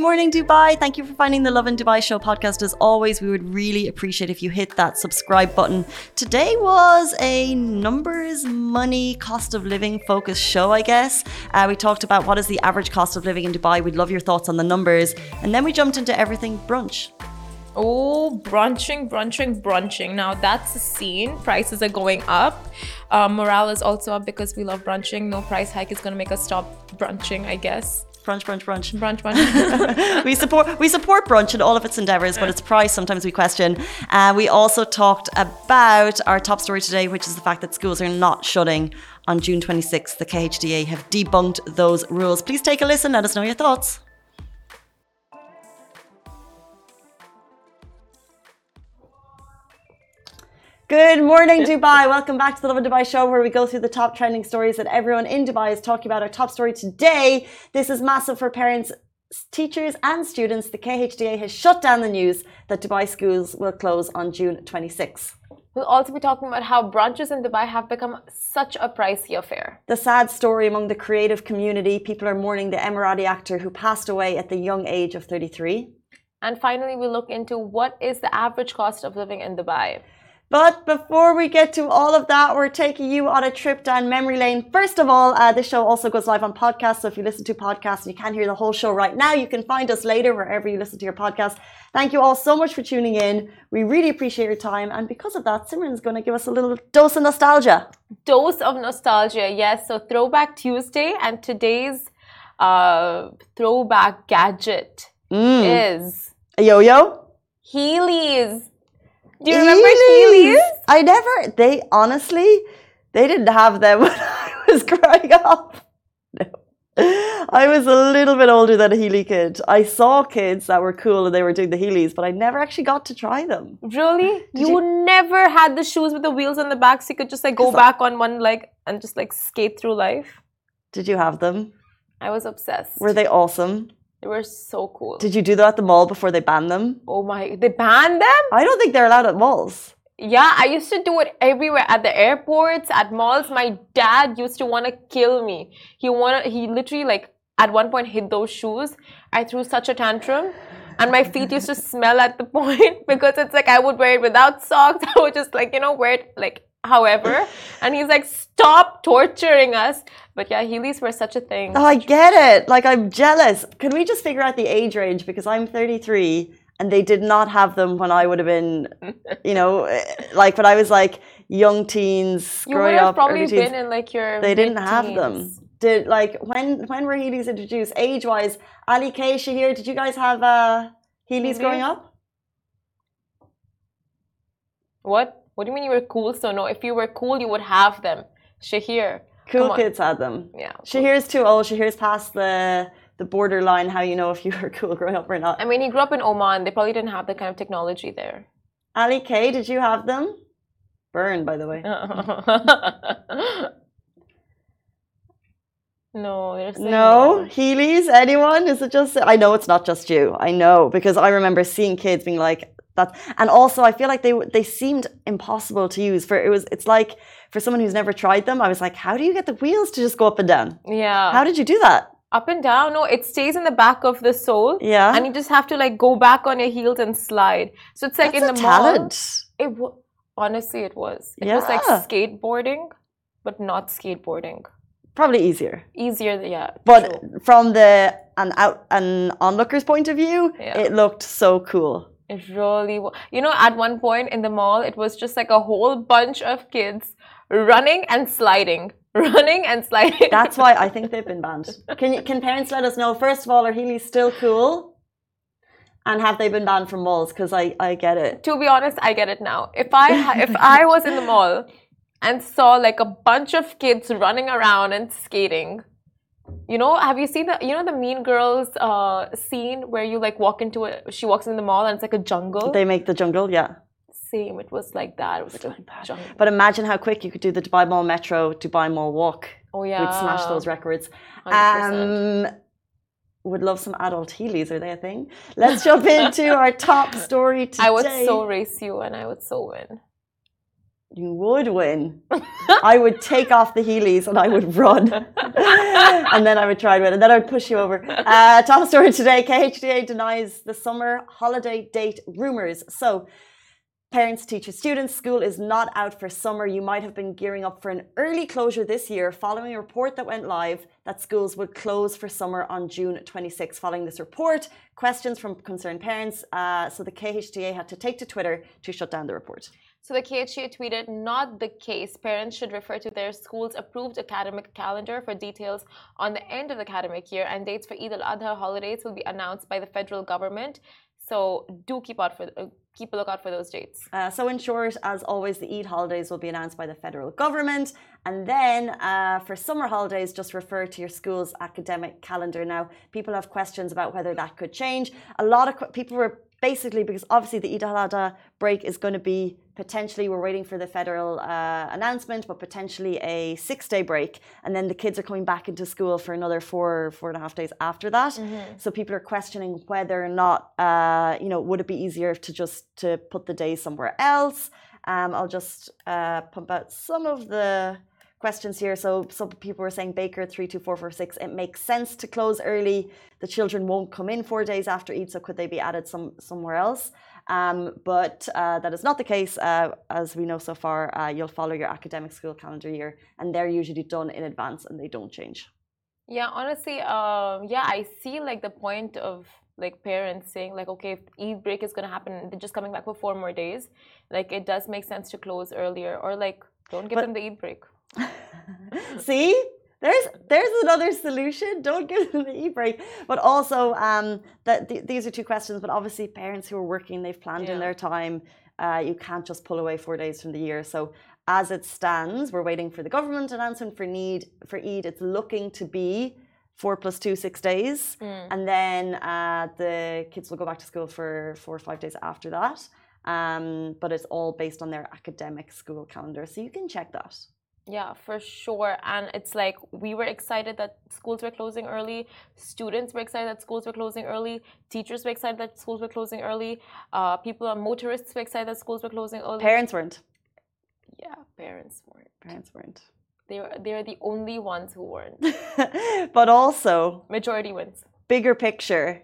morning, Dubai. Thank you for finding the Lovin Dubai Show podcast. As always, we would really appreciate if you hit that subscribe button. Today was a numbers, money, cost of living focused show, I guess. Uh, we talked about what is the average cost of living in Dubai. We'd love your thoughts on the numbers. And then we jumped into everything brunch. Oh, brunching, brunching, brunching. Now that's a scene. Prices are going up. Uh, morale is also up because we love brunching. No price hike is going to make us stop brunching, I guess. Brunch, brunch, brunch. Brunch, brunch. we support we support brunch in all of its endeavors, but its price sometimes we question. Uh, we also talked about our top story today, which is the fact that schools are not shutting on June 26th. The KHDA have debunked those rules. Please take a listen. Let us know your thoughts. Good morning, Dubai. Welcome back to the Lovin Dubai show where we go through the top trending stories that everyone in Dubai is talking about. Our top story today. This is massive for parents, teachers, and students. The KHDA has shut down the news that Dubai schools will close on June 26. We'll also be talking about how brunches in Dubai have become such a pricey affair. The sad story among the creative community. People are mourning the Emirati actor who passed away at the young age of 33. And finally, we look into what is the average cost of living in Dubai. But before we get to all of that, we're taking you on a trip down memory lane. First of all, uh, this show also goes live on podcast. So if you listen to podcasts and you can't hear the whole show right now, you can find us later wherever you listen to your podcast. Thank you all so much for tuning in. We really appreciate your time. And because of that, Simran's going to give us a little dose of nostalgia. Dose of nostalgia, yes. So Throwback Tuesday and today's uh, throwback gadget Mm. is A yo-yo? Heelys. Do you remember Heelys? I never. They honestly, they didn't have them when I was growing up. No. I was a little bit older than a Heely kid. I saw kids that were cool and they were doing the Heelys, but I never actually got to try them. Really? You, never had the shoes with the wheels on the back so you could just like go back on one leg and just like skate through life? Did you have them? I was obsessed. Were they awesome? They were so cool. Did you do that at the mall before they banned them? oh my, they banned them? I don't think they're allowed at malls. Yeah, I used to do it everywhere at the airports, at malls. My dad used to want to kill me. He wanted, he literally like at one point hid those shoes. I threw such a tantrum, and my feet used to smell at the point because it's like I would wear it without socks. I would just like you know wear it like however. And he's like, stop torturing us. But yeah, Heelys were such a thing. Oh, I get it. Like, I'm jealous. Can we just figure out the age range? Because I'm 33 and they did not have them when I would have been, you know, like when I was like young teens, You would growing have up. probably been in like your. They didn't have them. Did like when when were Heelys introduced? Age wise, Ali K, Shahir, did you guys have uh, Heelys growing up? What? What do you mean you were cool? So no, if you were cool, you would have them. Shahir. Cool kids had them. Yeah. Shahir's too old. Shahir's past the the borderline. How you know if you were cool growing up or not? I mean, he grew up in Oman. They probably didn't have the kind of technology there. Ali K, did you have them? Burn, by the way. no, No, Heelys. Anyone? Is it just? I know it's not just you. I know because I remember seeing kids being like that, and also I feel like they they seemed impossible to use. For it was, it's like for someone who's never tried them, I was like, how do you get the wheels to just go up and down? Yeah. How did you do that? Up and down. No, it stays in the back of the sole. Yeah, And you just have to like go back on your heels and slide. So it's like That's in the mall. It honestly, it was. It was like skateboarding, but not skateboarding. Probably easier, Easier, yeah. but true. from the an out an onlooker's point of view, Yeah. it looked so cool. It really was. You know, at one point in the mall, it was just like a whole bunch of kids running and sliding, running and sliding. That's why I think they've been banned. Can you, can parents let us know? First of all, are Heelys still cool? And have they been banned from malls? Because I, I get it. to be honest, I get it now. If I if I was in the mall and saw like a bunch of kids running around and skating, you know, have you seen the you know the Mean Girls uh, scene where you like walk into it? She walks in the mall and it's like a jungle. They make the jungle, yeah. Same. It was like that. It was like a jungle. But imagine how quick you could do the Dubai Mall Metro, Dubai Mall Walk. Oh yeah. We'd smash those records. 100%. Um, would love some adult Heelys. Are they a thing? Let's jump into our top story today. I would so race you and I would so win. You would win. I would take off the Heelys and I would run. and then I would try and win. And then I would push you over. Uh, top story today KHDA denies the summer holiday date rumours. So, Parents, teachers, students, school is not out for summer. You might have been gearing up for an early closure this year following a report that went live that schools would close for summer on June 26. Following this report, questions from concerned parents, uh, so the KHDA had to take to Twitter to shut down the report. So the KHDA tweeted, not the case. Parents should refer to their school's approved academic calendar for details on the end of the academic year and dates for Eid al-Adha holidays will be announced by the federal government. So do keep out for uh, keep a lookout for those dates. Uh, so in short, as always, the Eid holidays will be announced by the federal government, and then uh, for summer holidays, just refer to your school's academic calendar. Now, people have questions about whether that could change. A lot of people were basically because obviously the Eid al-Adha break is going to be potentially we're waiting for the federal uh, announcement, but potentially a six-day break, and then the kids are coming back into school for another four four and a half days after that. Mm-hmm. So people are questioning whether or not uh, you know would it be easier to just to put the day somewhere else. Um, I'll just uh, pump out some of the questions here. So some people were saying Baker three two four four six. It makes sense to close early. The children won't come in four days after Eid, so could they be added some somewhere else? Um, but uh, that is not the case. Uh, as we know so far, uh, you'll follow your academic school calendar year, and they're usually done in advance and they don't change. Yeah, honestly, um, yeah, I see like the point of like parents saying like, okay, if Eid break is gonna happen, they're just coming back for four more days. Like it does make sense to close earlier, or like don't give but, them the Eid break. See, there's there's another solution. Don't give them the e-break. But also, um, that th these are two questions. But obviously, parents who are working, they've planned yeah. in their time. Uh, you can't just pull away four days from the year. So as it stands, we're waiting for the government announcement for need for Eid. It's looking to be four plus two, six days, mm. and then uh, the kids will go back to school for four or five days after that. Um, but it's all based on their academic school calendar, so you can check that. Yeah, for sure. And it's like we were excited that schools were closing early. Students were excited that schools were closing early. Teachers were excited that schools were closing early. Uh, people on motorists were excited that schools were closing early. Parents weren't. Yeah, parents weren't. Parents weren't. They were they are the only ones who weren't. but also majority wins. Bigger picture.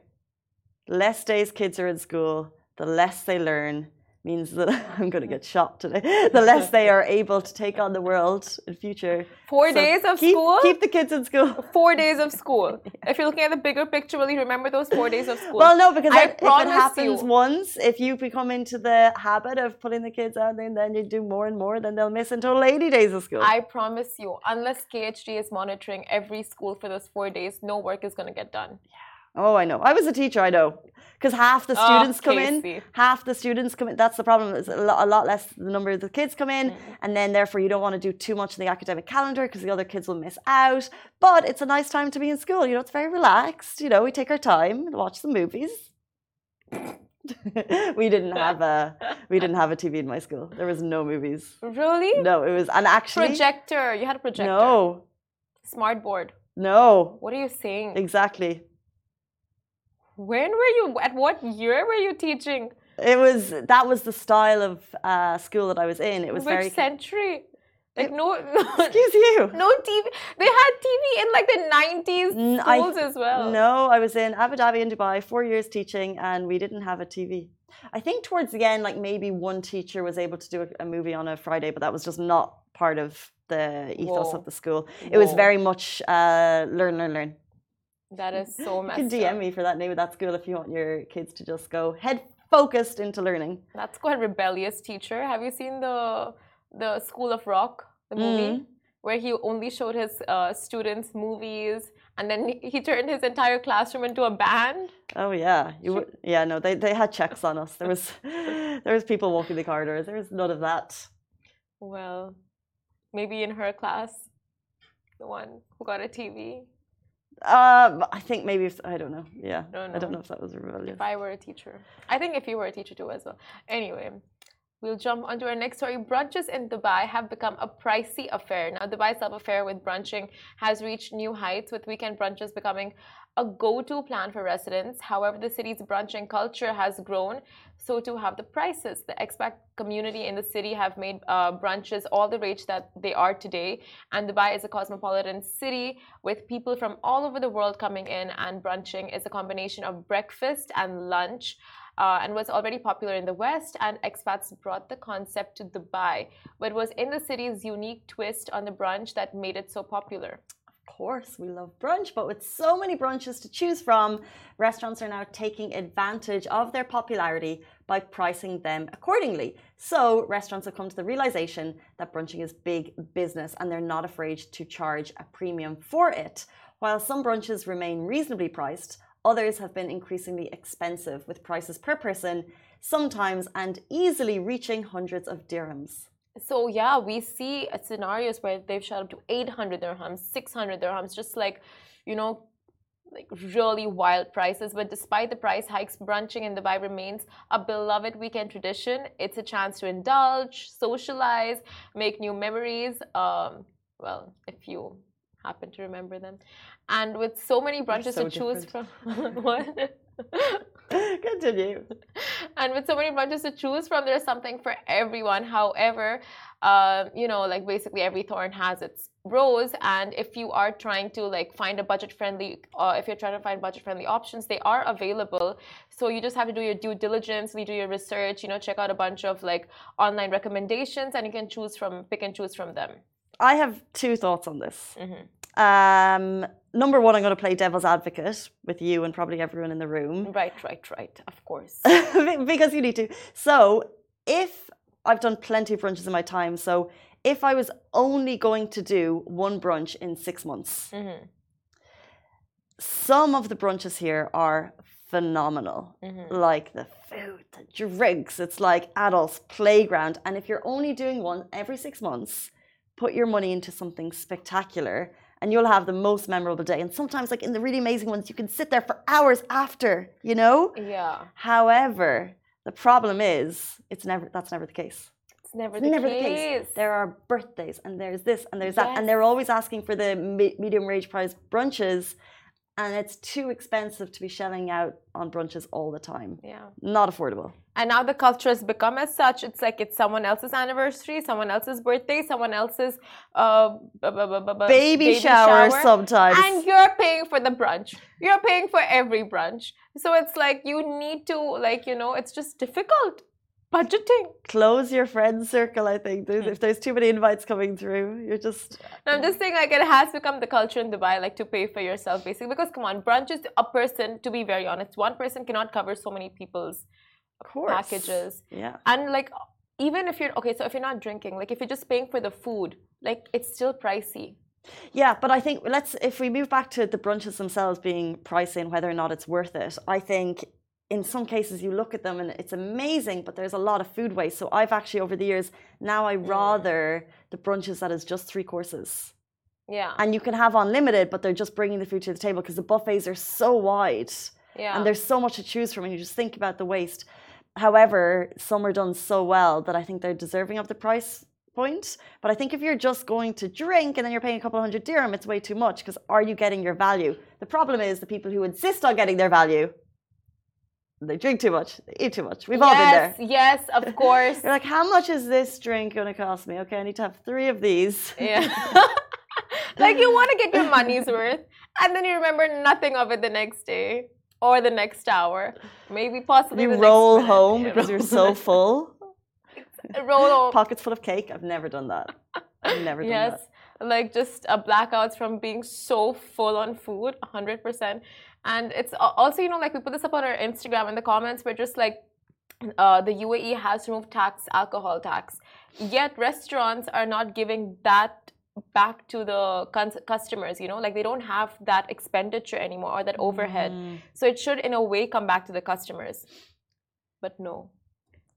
Less days kids are in school, the less they learn, means that I'm going to get shot today. The less they are able to take on the world in future. Four so days of keep, school. Keep the kids in school. Four days of school. If you're looking at the bigger picture, will you remember those four days of school? Well, no, because if it happens you. once, if you become into the habit of putting the kids out, then then you do more and more, then they'll miss until 80 days of school. I promise you, unless KHD is monitoring every school for those four days, no work is going to get done. Yeah. Oh, I know. I was a teacher, I know. Because half the oh, students oh, come in, half the students come in. That's the problem. Is a lot, a lot less the number of the kids come in, mm. and then therefore you don't want to do too much in the academic calendar because the other kids will miss out. But it's a nice time to be in school. You know, it's very relaxed. You know, we take our time, watch some movies. we didn't have a we didn't have a TV in my school. There was no movies. Really? No, it was and actually projector. You had a projector. No. Smart board. No. What are you saying? Exactly. When were you? At what year were you teaching? It was that was the style of uh, school that I was in. It was Which very century. Like no, no, excuse you. No TV. They had TV in like the nineties schools I, as well. No, I was in Abu Dhabi and Dubai, four years teaching, and we didn't have a TV. I think towards the end, like maybe one teacher was able to do a, a movie on a Friday, but that was just not part of the ethos Whoa. of the school. It Whoa. was very much uh, learn, learn, learn. That is so messed You can DM up. me for that name of that school if you want your kids to just go head focused into learning. That's quite rebellious teacher. Have you seen the the School of Rock, the movie, mm. where he only showed his uh, students movies and then he, he, turned his entire classroom into a band? Oh yeah, you yeah. No, they they had checks on us. There was there was people walking the corridors. There was none of that. Well, maybe in her class, the one who got a TV. Uh, I think maybe if, I don't know. Yeah, don't know. I don't know if that was rebellious. If I were a teacher, I think if you were a teacher too as well. Anyway, we'll jump onto our next story. Brunches in Dubai have become a pricey affair. Now, Dubai's love affair with brunching has reached new heights, with weekend brunches becoming a go-to plan for residents. However, the city's brunching culture has grown, so too have the prices. The expat community in the city have made uh, brunches all the rage that they are today. And Dubai is a cosmopolitan city with people from all over the world coming in, and brunching is a combination of breakfast and lunch. Uh, and was already popular in the West, and expats brought the concept to Dubai. But it was in the city's unique twist on the brunch that made it so popular Of course, we love brunch, but with so many brunches to choose from, restaurants are now taking advantage of their popularity by pricing them accordingly. So, restaurants have come to the realization that brunching is big business and they're not afraid to charge a premium for it. While some brunches remain reasonably priced, others have been increasingly expensive, with prices per person sometimes and easily reaching hundreds of dirhams. So yeah, we see scenarios where they've shot up to 800 dirhams, 600 dirhams, just like, you know, like really wild prices. But despite the price hikes, brunching in Dubai remains a beloved weekend tradition. It's a chance to indulge, socialize, make new memories. Um, well, if you happen to remember them, and with so many brunches so to choose from, what? Continue. And with so many brunches to choose from, there's something for everyone. However, uh, you know, like basically every thorn has its rose. And if you are trying to like find a budget friendly, uh, if you're trying to find budget friendly options, they are available. So you just have to do your due diligence, you do your research, you know, check out a bunch of like online recommendations, and you can choose from, pick and choose from them. I have two thoughts on this. Mm-hmm. Um, number one, I'm going to play devil's advocate with you and probably everyone in the room. Right, right, right. Of course. because you need to. So, if I've done plenty of brunches in my time, so if I was only going to do one brunch in six months, mm-hmm. some of the brunches here are phenomenal. Mm-hmm. Like the food, the drinks, it's like adults' playground. And if you're only doing one every six months, put your money into something spectacular and you'll have the most memorable day. And sometimes, like in the really amazing ones, you can sit there for hours after, you know? Yeah. However, the problem is, it's never that's never the case. It's never, it's the, never case. the case. There are birthdays, and there's this, and there's yes. that, and they're always asking for the medium range price brunches and it's too expensive to be shelling out on brunches all the time. Yeah. Not affordable. And now the culture has become as such. It's like it's someone else's anniversary, someone else's birthday, someone else's uh, baby, baby shower, shower sometimes. And you're paying for the brunch. You're paying for every brunch. So it's like you need to, like, you know, it's just difficult budgeting. Close your friend circle, I think. There's, if there's too many invites coming through, you're just. No, I'm just saying, like, it has become the culture in Dubai, like, to pay for yourself, basically. Because, come on, brunch is a person, to be very honest, one person cannot cover so many people's packages. Yeah. And, like, even if you're, okay, so if you're not drinking, like, if you're just paying for the food, like, it's still pricey. Yeah, but I think let's if we move back to the brunches themselves being pricey and whether or not it's worth it, I think in some cases you look at them and it's amazing, but there's a lot of food waste. So I've actually over the years now I mm. rather the brunches that is just three courses. Yeah. And you can have unlimited, but they're just bringing the food to the table because the buffets are so wide. Yeah. And there's so much to choose from, and you just think about the waste. However, some are done so well that I think they're deserving of the price point. But I think if you're just going to drink and then you're paying a couple hundred dirham, it's way too much because are you getting your value? The problem is the people who insist on getting their value they drink too much, they eat too much. We've yes, all been there. Yes, of course. You're like, how much is this drink going to cost me? Okay, I need to have three of these. Yeah. like you want to get your money's worth, and then you remember nothing of it the next day or the next hour, maybe possibly. You roll home because you're so full. roll home. Pockets full of cake. I've never done that. I've never done yes. that Yes, like just a blackouts from being so full on food 100% and it's also you know like we put this up on our instagram in the comments we're just like uh, the UAE has removed tax, alcohol tax. Yet restaurants are not giving that back to the customers. You know, like they don't have that expenditure anymore or that overhead. Mm. So it should, in a way, come back to the customers. But no.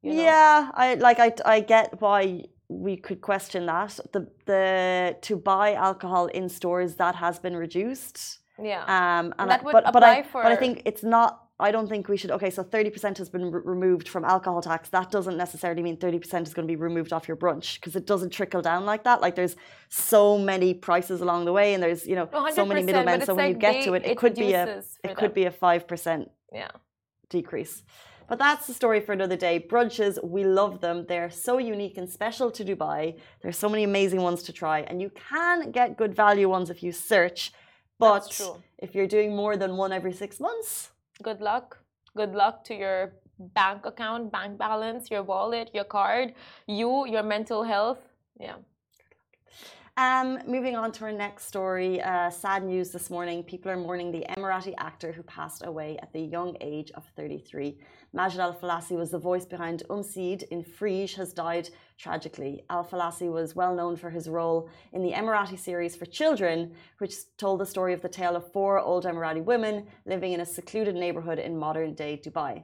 You know? Yeah, I like. I I get why we could question that. The the to buy alcohol in stores that has been reduced. Yeah. Um, and that I, would but, apply but I, for. But I think it's not I don't think we should. Okay, so 30% has been re- removed from alcohol tax. That doesn't necessarily mean 30% is going to be removed off your brunch because it doesn't trickle down like that. Like there's so many prices along the way and there's, you know, so many middlemen. So when you get to it, it, it could be a it could them. be a 5% Yeah. decrease. But that's the story for another day. Brunches, we love them. They're so unique and special to Dubai. There's so many amazing ones to try, and you can get good value ones if you search. But if you're doing more than one every six months, Good luck. Good luck to your bank account, bank balance, your wallet, your card, you, your mental health. Yeah. Um, moving on to our next story, uh, sad news this morning. People are mourning the Emirati actor who passed away at the young age of 33. Majid Al Falassi was the voice behind Um Saeed in Freej, has died tragically. Al Falassi was well known for his role in the Emirati series for children, which told the story of the tale of four old Emirati women living in a secluded neighborhood in modern day Dubai.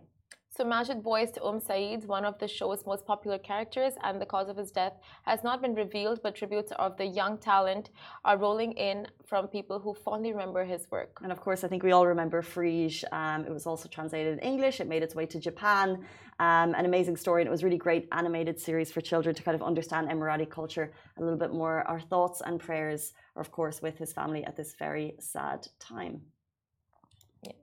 So Majid voiced Um Saeed, one of the show's most popular characters, and the cause of his death has not been revealed, but tributes of the young talent are rolling in from people who fondly remember his work. And of course, I think we all remember Freej. Um, it was also translated in English. It made its way to Japan. Um, an amazing story. And it was really great animated series for children to kind of understand Emirati culture a little bit more. Our thoughts and prayers are, of course, with his family at this very sad time. Yeah.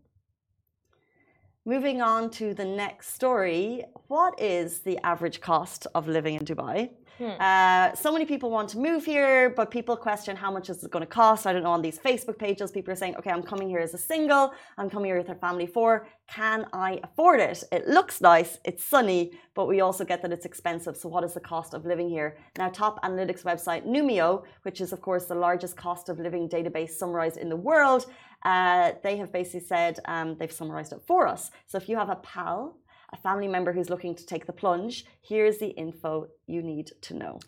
Moving on to the next story. What is the average cost of living in Dubai? Hmm. Uh, so many people want to move here, but people question how much is it going to cost. I don't know on these Facebook pages, people are saying, "Okay, I'm coming here as a single. I'm coming here with a family four. Can I afford it? It looks nice, it's sunny, but we also get that it's expensive. So, what is the cost of living here?" Now, top analytics website Numbeo, which is of course the largest cost of living database summarized in the world, uh, they have basically said um, they've summarized it for us. So, if you have a pal a family member who's looking to take the plunge, here's the info you need to know.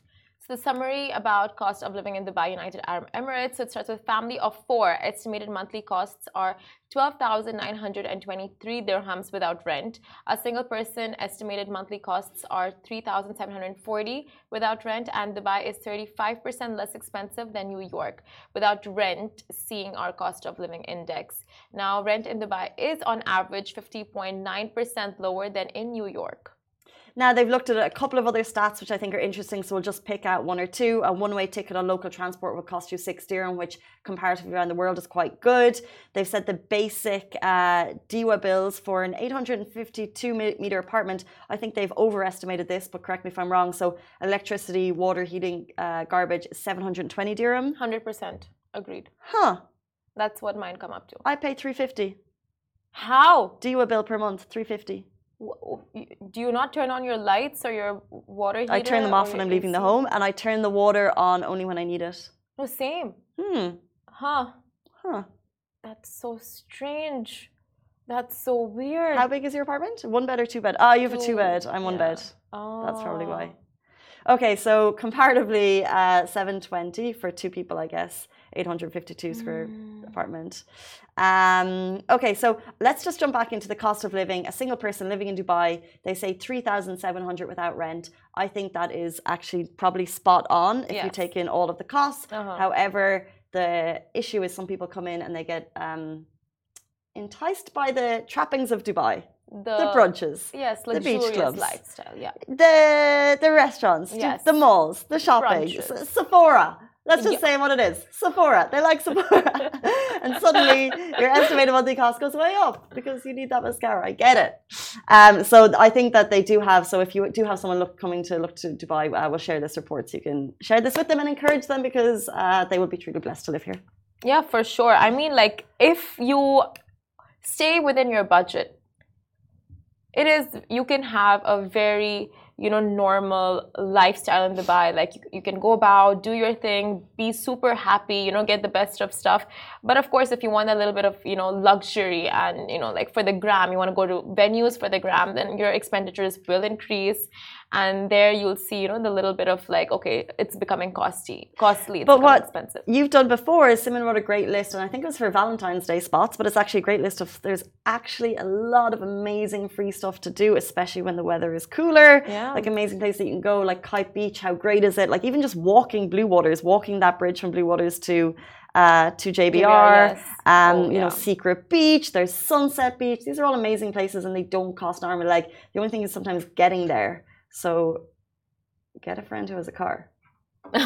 So the summary about cost of living in Dubai, United Arab Emirates. So it starts with family of four. Estimated monthly costs are 12,923 dirhams without rent. A single person estimated monthly costs are 3,740 without rent, and Dubai is 35% less expensive than New York without rent, seeing our cost of living index. Now, rent in Dubai is on average 50.9% lower than in New York. Now, they've looked at a couple of other stats which I think are interesting, so we'll just pick out one or two. A one way ticket on local transport will cost you six dirham, which comparatively around the world is quite good. They've said the basic uh, DEWA bills for an 852 meter apartment, I think they've overestimated this, but correct me if I'm wrong. So, electricity, water, heating, uh, garbage, 720 dirham. 100% agreed. Huh. That's what mine come up to. I pay 350. How? DEWA bill per month, 350. Do you not turn on your lights or your water heater? I turn them off when I'm leaving the home, and I turn the water on only when I need it. No, same. Hmm. Huh. Huh. That's so strange. That's so weird. How big is your apartment? One bed or two bed? Ah, you have a two Two, bed. I'm one yeah. bed. Oh. That's probably why. Okay, so comparatively, uh, 720 for two people, I guess. 852 square Mm. apartment. Um, okay, so let's just jump back into the cost of living. A single person living in Dubai, they say 3,700 without rent. I think that is actually probably spot on if you take in all of the costs. Uh-huh. However, the issue is some people come in and they get um, enticed by the trappings of Dubai, the, the brunches, Yes, the beach clubs. lifestyle. Yeah. the the restaurants, the- Yes. the malls, the shopping, Brunches. Sephora. Let's just Yeah. say what it is. Sephora. They like Sephora. and suddenly your estimated monthly cost goes way up because you need that mascara. I get it. Um, so I think that they do have, so if you do have someone look, coming to look to Dubai, uh, we'll share this report so you can share this with them and encourage them because uh, they will be truly blessed to live here. Yeah, for sure. I mean, like, if you stay within your budget, it is, you can have a very, you know, normal lifestyle in Dubai. Like, you, you can go about, do your thing, be super happy, you know, get the best of stuff. But of course, if you want a little bit of, you know, luxury and, you know, like for the gram, you want to go to venues for the gram, then your expenditures will increase. And there you'll see, you know, the little bit of like, okay, it's becoming costly, costly, it's But what- expensive. You've done before is Simon wrote a great list, and I think it was for Valentine's Day spots, but it's actually a great list of there's actually a lot of amazing free stuff to do, especially when the weather is cooler. Yeah. Like amazing places that you can go, like Kite Beach, how great is it? Like even just walking Blue Waters, walking that bridge from Blue Waters to uh, to JBR. yes. Um, Oh, you know. Secret Beach. There's Sunset Beach. These are all amazing places, and they don't cost an arm and leg. The only thing is sometimes getting there. So, get a friend who has a car.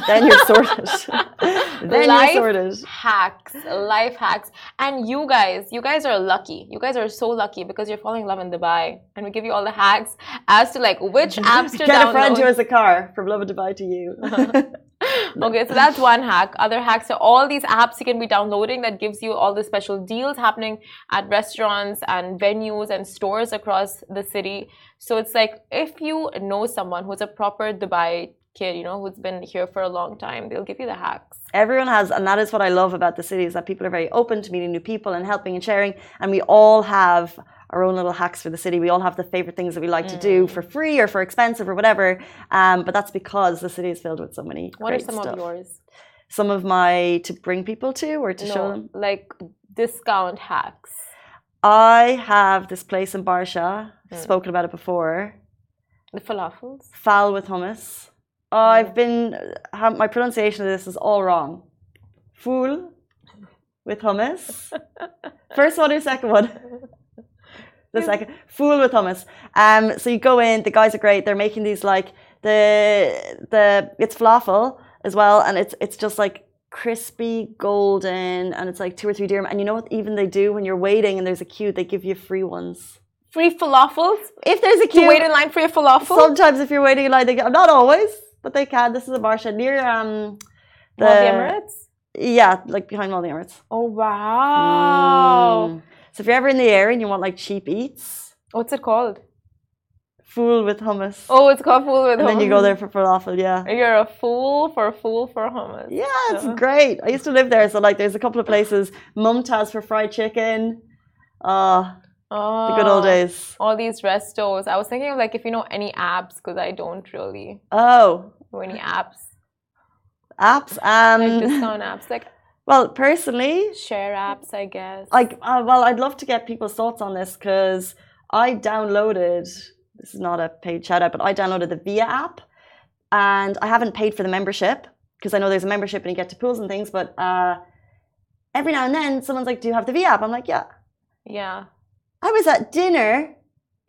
Then you're sorted. then Life you're sorted. hacks, life hacks. And you guys, you guys are lucky. You guys are so lucky because you're falling in love in Dubai. And we give you all the hacks as to like which apps to Get download. a friend who has a car from Lovin Dubai to you. okay, so that's one hack. Other hacks are all these apps you can be downloading that gives you all the special deals happening at restaurants and venues and stores across the city. So it's like if you know someone who's a proper Dubai kid, you know, who's been here for a long time, they'll give you the hacks. Everyone has, and that is what I love about the city is that people are very open to meeting new people and helping and sharing. And we all have our own little hacks for the city. We all have the favorite things that we like to Mm. do for free or for expensive or whatever. Um, but that's because the city is filled with so many. What are some stuff. of yours? Some of my to bring people to or to show them. like discount hacks. I have this place in Barsha. Mm. Spoken about it before. The falafels. Fal with hummus. I've been my pronunciation of this is all wrong. Fool with hummus. First one or second one? The second fool with hummus. Um, so you go in. The guys are great. They're making these like the the it's falafel as well, and it's it's just like crispy golden, and it's like two or three dirham. And you know what? Even they do when you're waiting and there's a queue, they give you free ones. Free falafels. If there's a To queue, wait in line for your falafel. Sometimes if you're waiting in line, they get, not always, but they can. This is a Barsha near um the, Maldi Emirates. Yeah, like behind all the Emirates. Oh wow! Mm. So if you're ever in the area and you want like cheap eats, What's it called? fool with hummus. Oh, it's called fool with and then you go there for falafel, yeah. You're a fool for a fool for hummus. Yeah, it's Uh-huh. great. I used to live there, so like there's a couple of places. Mumtaz for fried chicken. Ah, Oh, the good old days. All these restos. I was thinking of like if you know any apps because I don't really Oh, know any apps. apps. Um, Like discount apps, like well, personally, share apps, I guess. like uh, well i'd love to get people's thoughts on this because i downloaded this is not a paid shout out but i downloaded the via app and i haven't paid for the membership because i know there's a membership and you get to pools and things but uh, every now and then someone's like do you have the via app i'm like yeah yeah. I was at dinner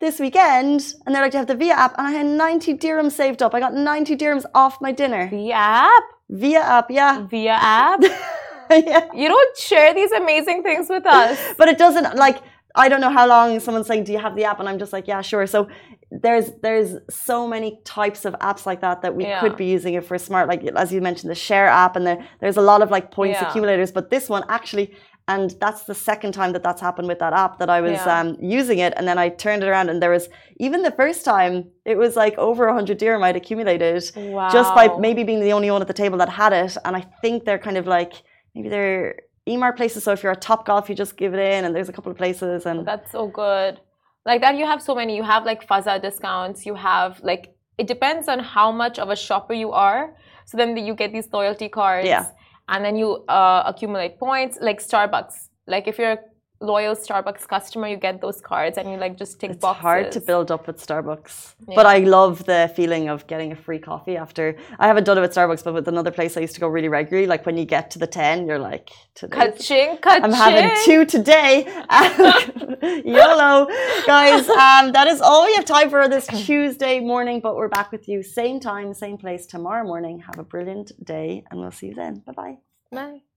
this weekend and they're like do you have the via app and i had 90 dirhams saved up i got 90 dirhams off my dinner The app? via app yeah Via app? yeah you don't share these amazing things with us. but it doesn't like I don't know how long someone's saying, "Do you have the app?" and I'm just like, "Yeah, sure." So there's there's so many types of apps like that that we Yeah. could be using if we're smart. Like as you mentioned, the share app, and the, there's a lot of like points Yeah. accumulators. But this one actually, and that's the second time that that's happened with that app that I was Yeah. um, using it, and then I turned it around, and there was even the first time it was like over 100 dirham I'd accumulated Wow. just by maybe being the only one at the table that had it. And I think they're kind of like maybe they're Emaar places. So if you're at Top Golf, you just give it in, and there's a couple of places. And That's so good. Like that, you have so many. You have like Fazaa discounts. You have like it depends on how much of a shopper you are. So then you get these loyalty cards. Yeah. And then you uh, accumulate points, like Starbucks. Like if you're loyal Starbucks customer, you get those cards, and you like just tick it's boxes. hard to build up with Starbucks. Yeah. But I love the feeling of getting a free coffee after. I haven't done it with Starbucks, but with another place I used to go really regularly. Like when you get to the 10, you're like. Kaching, kaching. I'm having two today. YOLO. Guys, um, that is all we have time for this Tuesday morning, but we're back with you same time, same place tomorrow morning. Have a brilliant day, and we'll see you then. Bye bye. Bye.